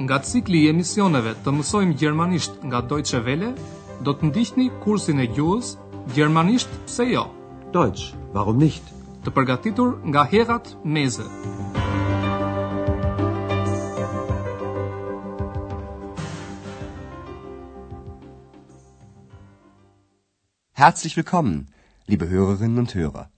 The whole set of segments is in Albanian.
Nga cikli i emisioneve të mësojmë gjermanisht nga Deutsche Welle, do të ndiqni kursin e gjuhës Gjermanisht pse jo? Deutsch, warum nicht? Të përgatitur nga Herrad Meese. Herzlich willkommen, liebe Hörerinnen und Hörer.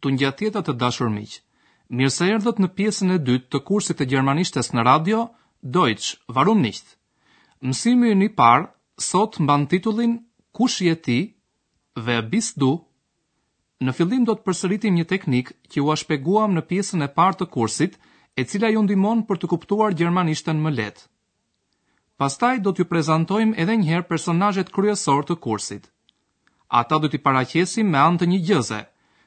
Tungjatjeta të dashur miq. Mirë se erdhët në pjesën e dytë të kursit të gjermanishtes në radio Deutsch, warum nicht? Mësimi ynë i parë sot mban titullin Kush je ti? Wer bist du? Në fillim do të përsëritim një teknikë që ua shpjeguam në pjesën e parë të kursit, e cila ju ndihmon për të kuptuar gjermanishten më lehtë. Pastaj do t'ju prezantojmë edhe një herë personazhet kryesorë të kursit. Ata do t'i paraqesim me anë të një gjëze,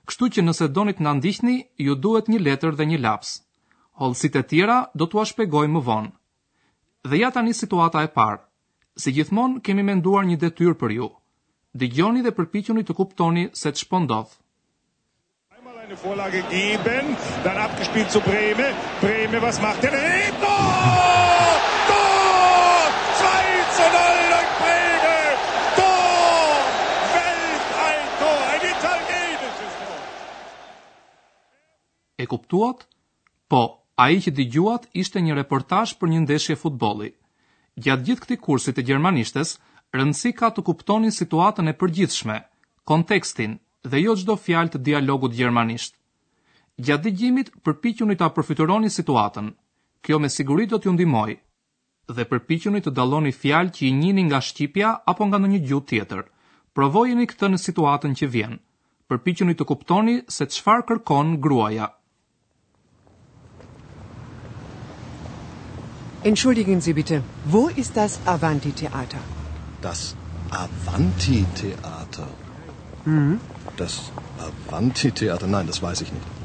kështu që nëse doni të na ndiqni, ju duhet një letër dhe një laps. Hollësitë e tjera do t'ua shpjegojmë më vonë. Dhe ja tani situata e parë. Si gjithmonë kemi menduar një detyrë për ju. Dëgjoni dhe përpiquni të kuptoni se ç'po ndodh. Einmal eine Vorlage geben, dann abgespielt zu Breme. Breme, was macht E kuptuat? Po, ai që dëgjuat ishte një reportazh për një ndeshje futbolli. Gjatë gjithë këtij kursi të gjermanishtes, rëndësi ka të kuptoni situatën e përgjithshme, kontekstin, dhe jo çdo fjalë të dialogut gjermanisht. Gjatë dëgjimit, përpiquni ta përfytyroni situatën. Kjo me siguri do t'ju ndihmojë. dhe përpiquni të dalloni fjalë që i njihni nga shqipja apo nga ndonjë gjuhë tjetër. Provojeni këtë në situatën që vjen. Përpiquni të kuptoni se çfarë kërkon gruaja. Entschuldigen Sie bitte, wo ist das Avanti Theater? Das Avanti Theater? Mhm. Das Avanti Theater? Nein, das weiß ich nicht.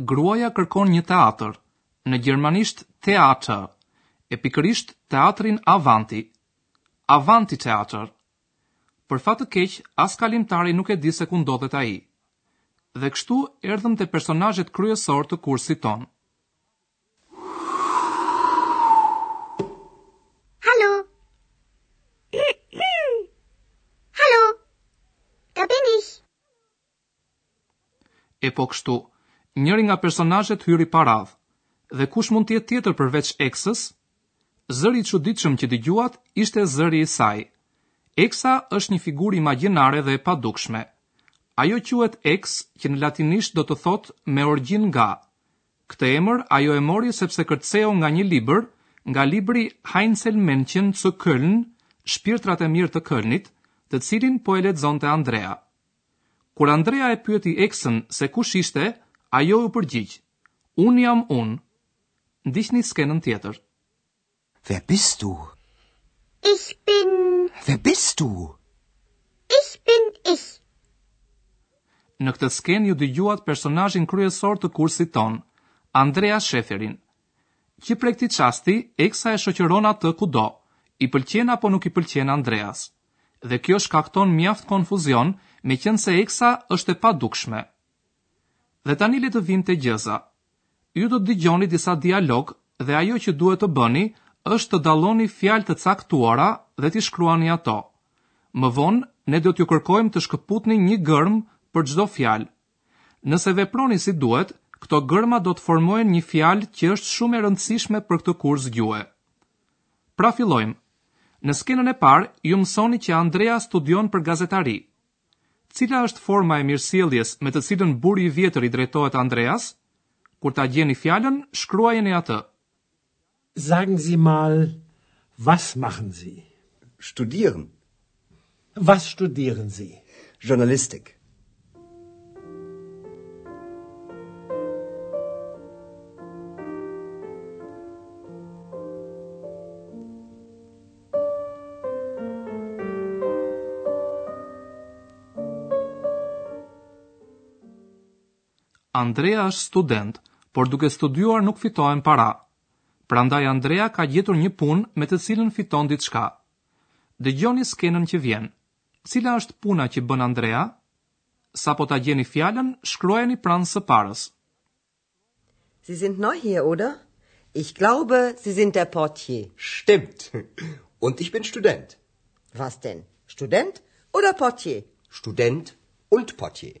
gruaja kërkon një teatër, në gjermanisht Theater, e pikërisht teatrin Avanti. Avanti Theater! Për fat të keq as kalimtari nuk e di se ku ndodhet ai. Dhe kështu erdhëm te personazhet kryesorë të kursit tonë. Hallo! Hallo! Da bin ich! Epo kështu, njëri nga personazhet hyri pa radhë. Dhe kush mund të jetë tjetër përveç Eksës? Zëri i çuditshëm që dëgjuat ishte zëri i saj. Eksa është një figurë imagjinare dhe e padukshme. Ajo quhet Eks që në latinisht do të thotë me origjinë nga. Këtë emër ajo e mori sepse kërceu nga një libër, nga libri Heinzelmännchen zu Köln, Shpirtrat e mirë të Kölnit, të cilin po e lexonte Andrea. Kur Andrea e pyeti Eksën se kush ishte, ajo u përgjigj, Unë jam unë. Ndiqni skenën tjetër. Wer bist du? Ich bin. Wer bist du? Ich bin ich. Në këtë skenë ju dëgjuat personazhin kryesor të kursit tonë, Andrea Sheferin. Që prej këtij çasti, Eksa e shoqëron atë kudo, i pëlqen apo nuk i pëlqen Andreas. dhe kjo shkakton mjaft konfuzion meqenëse Eksa është e padukshme. Dhe tani le të vijmë te gjëza. Ju do të dëgjoni disa dialogë dhe ajo që duhet të bëni është të dalloni fjalë të caktuara dhe t'i shkruani ato. Më vonë ne do t'ju kërkojmë të shkëputni një gërmë për çdo fjalë, Nëse veproni si duhet, këto gërma do të formojnë një fjalë që është shumë e rëndësishme për këtë kurs gjuhe. Pra fillojmë. Në skenën e parë ju mësoni që Andrea studion për gazetari. Cila është forma e mirësjelljes me të cilën burri i vjetër i drejtohet Andreas? Kur ta gjeni fjalën, shkruajeni atë. Sagen Sie mal, was machen Sie? Studieren. Was studieren Sie? Journalistik. Andrea është student, por duke studiuar nuk fitohen para. Prandaj Andrea ka gjetur një punë me të cilën fiton diçka. Dëgjoni skenën që vjen. Cila është puna që bën Andrea? Sapo ta gjeni fjalën, shkruajeni pranë së parës. Sie sind neu hier, oder? Ich glaube, Sie sind der Portier. Stimmt. Und ich bin Student. Was denn? Student oder Portier? Student und Portier.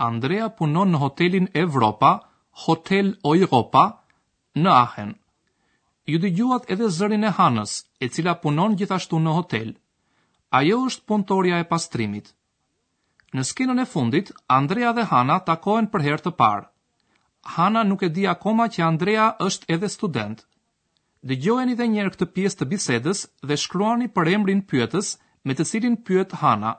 Andrea punon në hotelin Evropa, Hotel Europa, në Ahen. Ju dëgjuat edhe zërin e Hanës, e cila punon gjithashtu në hotel. Ajo është punëtorja e pastrimit. Në skenën e fundit, Andrea dhe Hana takohen për herë të parë. Hana nuk e di akoma që Andrea është edhe student. Dëgjojeni dhe një herë këtë pjesë të bisedës dhe shkruani përemrin pyetës me të cilin pyet Hana.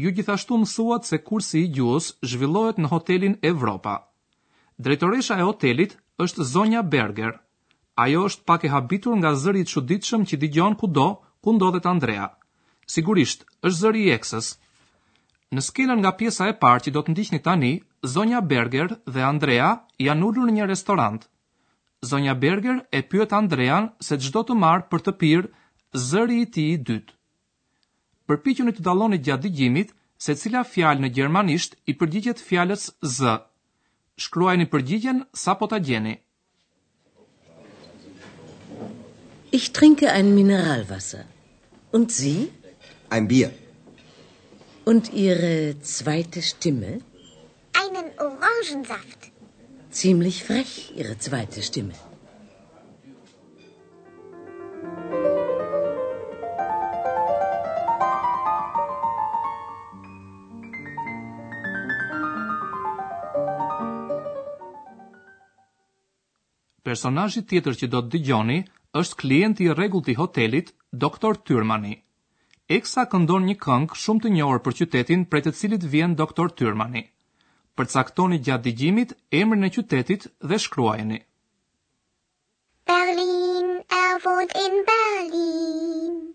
Ju gjithashtu mësuat se kursi i gjuhës zhvillohet në hotelin Evropa. Drejtoresha e hotelit është zonja Berger. Ajo është pak e habitur nga zëri i çuditshëm që dëgjon kudo ku ndodhet Andrea. Sigurisht, është zëri i eksës. Në skenën nga pjesa e parë që do të ndiqni tani, zonja Berger dhe Andrea janë ulur në një restorant. Zonja Berger e pyet Andrean se ç'do të marrë për të pirë zëri i tij i dytë. Përpiquni të dalloni gjatë dëgjimit se cila fjalë në gjermanisht i përgjigjet fjalës zë. Shkruajeni përgjigjen sapo ta gjeni. Ich trinke ein Mineralwasser. Und Sie? Ein Bier. Und Ihre zweite Stimme? Einen Orangensaft. Ziemlich frech, Ihre zweite Stimme. Personazhi tjetër që do të dëgjoni është klienti i rregullt i hotelit, Doktor Tyrmani. Eksa këndon një këngë shumë të njohur për qytetin prej të cilit vjen Doktor Tyrmani. Përcaktoni gjatë dëgjimit emrin e qytetit dhe shkruajeni. Berlin, Er wohnt in Berlin.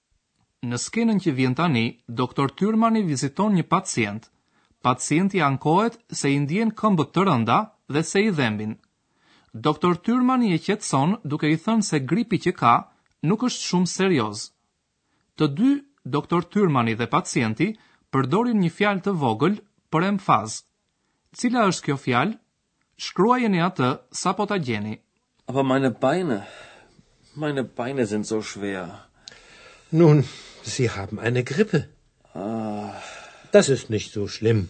Në skenën që vjen tani, Doktor Tyrmani viziton një pacient. Pacienti ankohet se i ndjen këmbët të rënda dhe se i dhembin. Doktor Tyrmani e qetëson duke i thënë se gripi që ka nuk është shumë serioz. Të dy, Doktor Tyrmani dhe pacienti, përdorin një fjalë të vogël për emfazë. Cila është kjo fjalë? Shkruajeni atë sapo ta gjeni. Apo meine Beine. Meine Beine sind so schwer. Nun, Sie haben eine Grippe. Ah, das ist nicht so schlimm.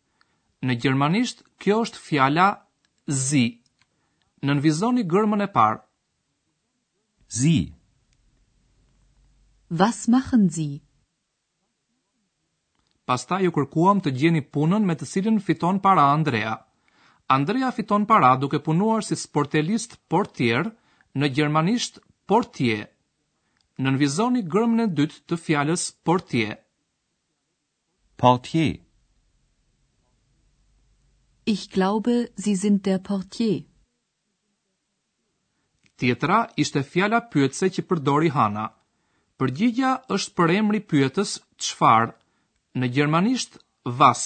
Në gjermanisht kjo është fjala Sie. Nënvizoni gërmën e parë. Sie. Was machen Sie? Pastaj ju kërkuam të gjeni punën me të cilën fiton para Andrea. Andrea fiton para duke punuar si sportelist portier, në gjermanisht portier. Nënvizoni gërmën e dytë të fjalës portier. Portier. Ich glaube, Sie sind der Portier. Tjetra ishte fjala pyetëse që përdori Hana. Përgjigja është përemri pyetës çfarë, në gjermanisht was.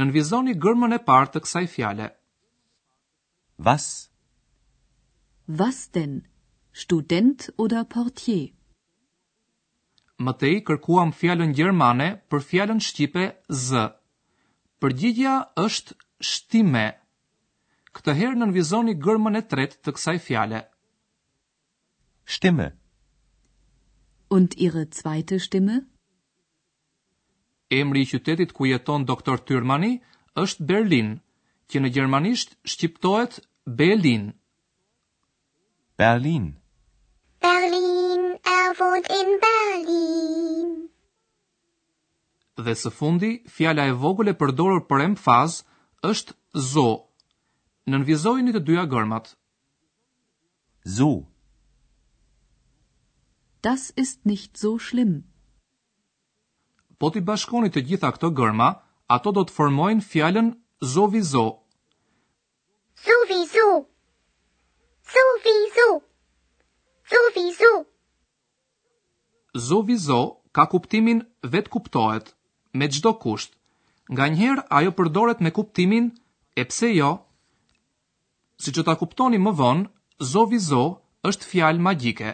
Nënvizoni gërmën e parë të kësaj fjale. Was? Was denn? Student oder Portier? Më tej kërkuam fjalën gjermane për fjalën shqipe zë. Përgjigja është Stimme. Këtë herë nënvizoni gërmën e tretë të kësaj fjale. Stimme. Und Ihre zweite Stimme? Emri i qytetit ku jeton Doktor Tyrmani është Berlin, që në gjermanisht shqiptohet Berlin. Berlin. Berlin. Er wohnt in Berlin. Dhe së fundi, fjala e vogël e përdorur për emfazë është so. Nënvizojini të dyja gërmat. So. Das ist nicht so schlimm. Po t'i bashkoni të gjitha këto gërma, ato do të formojnë fjalën sowieso. Sowieso. Sowieso. Sowieso. Sowieso ka kuptimin vetëkuptohet, me çdo kusht. Nganjëherë ajo përdoret me kuptimin e pse jo? Siç do ta kuptoni më vonë, sowieso është fjalë magjike.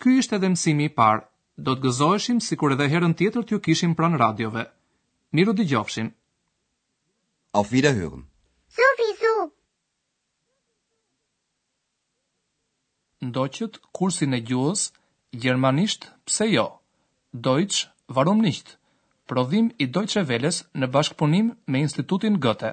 Ky ishte edhe mësimi i parë. Do të gëzoheshim sikur edhe herën tjetër t'ju kishim pranë radiove. Mirudëgjofshim. Auf Wiederhören. Sowieso. Ndoqët kursin e gjuhës gjermanisht pse jo? Deutsch warum nicht? Prodhim i Deutsche Welles në bashkëpunim me Institutin Goethe.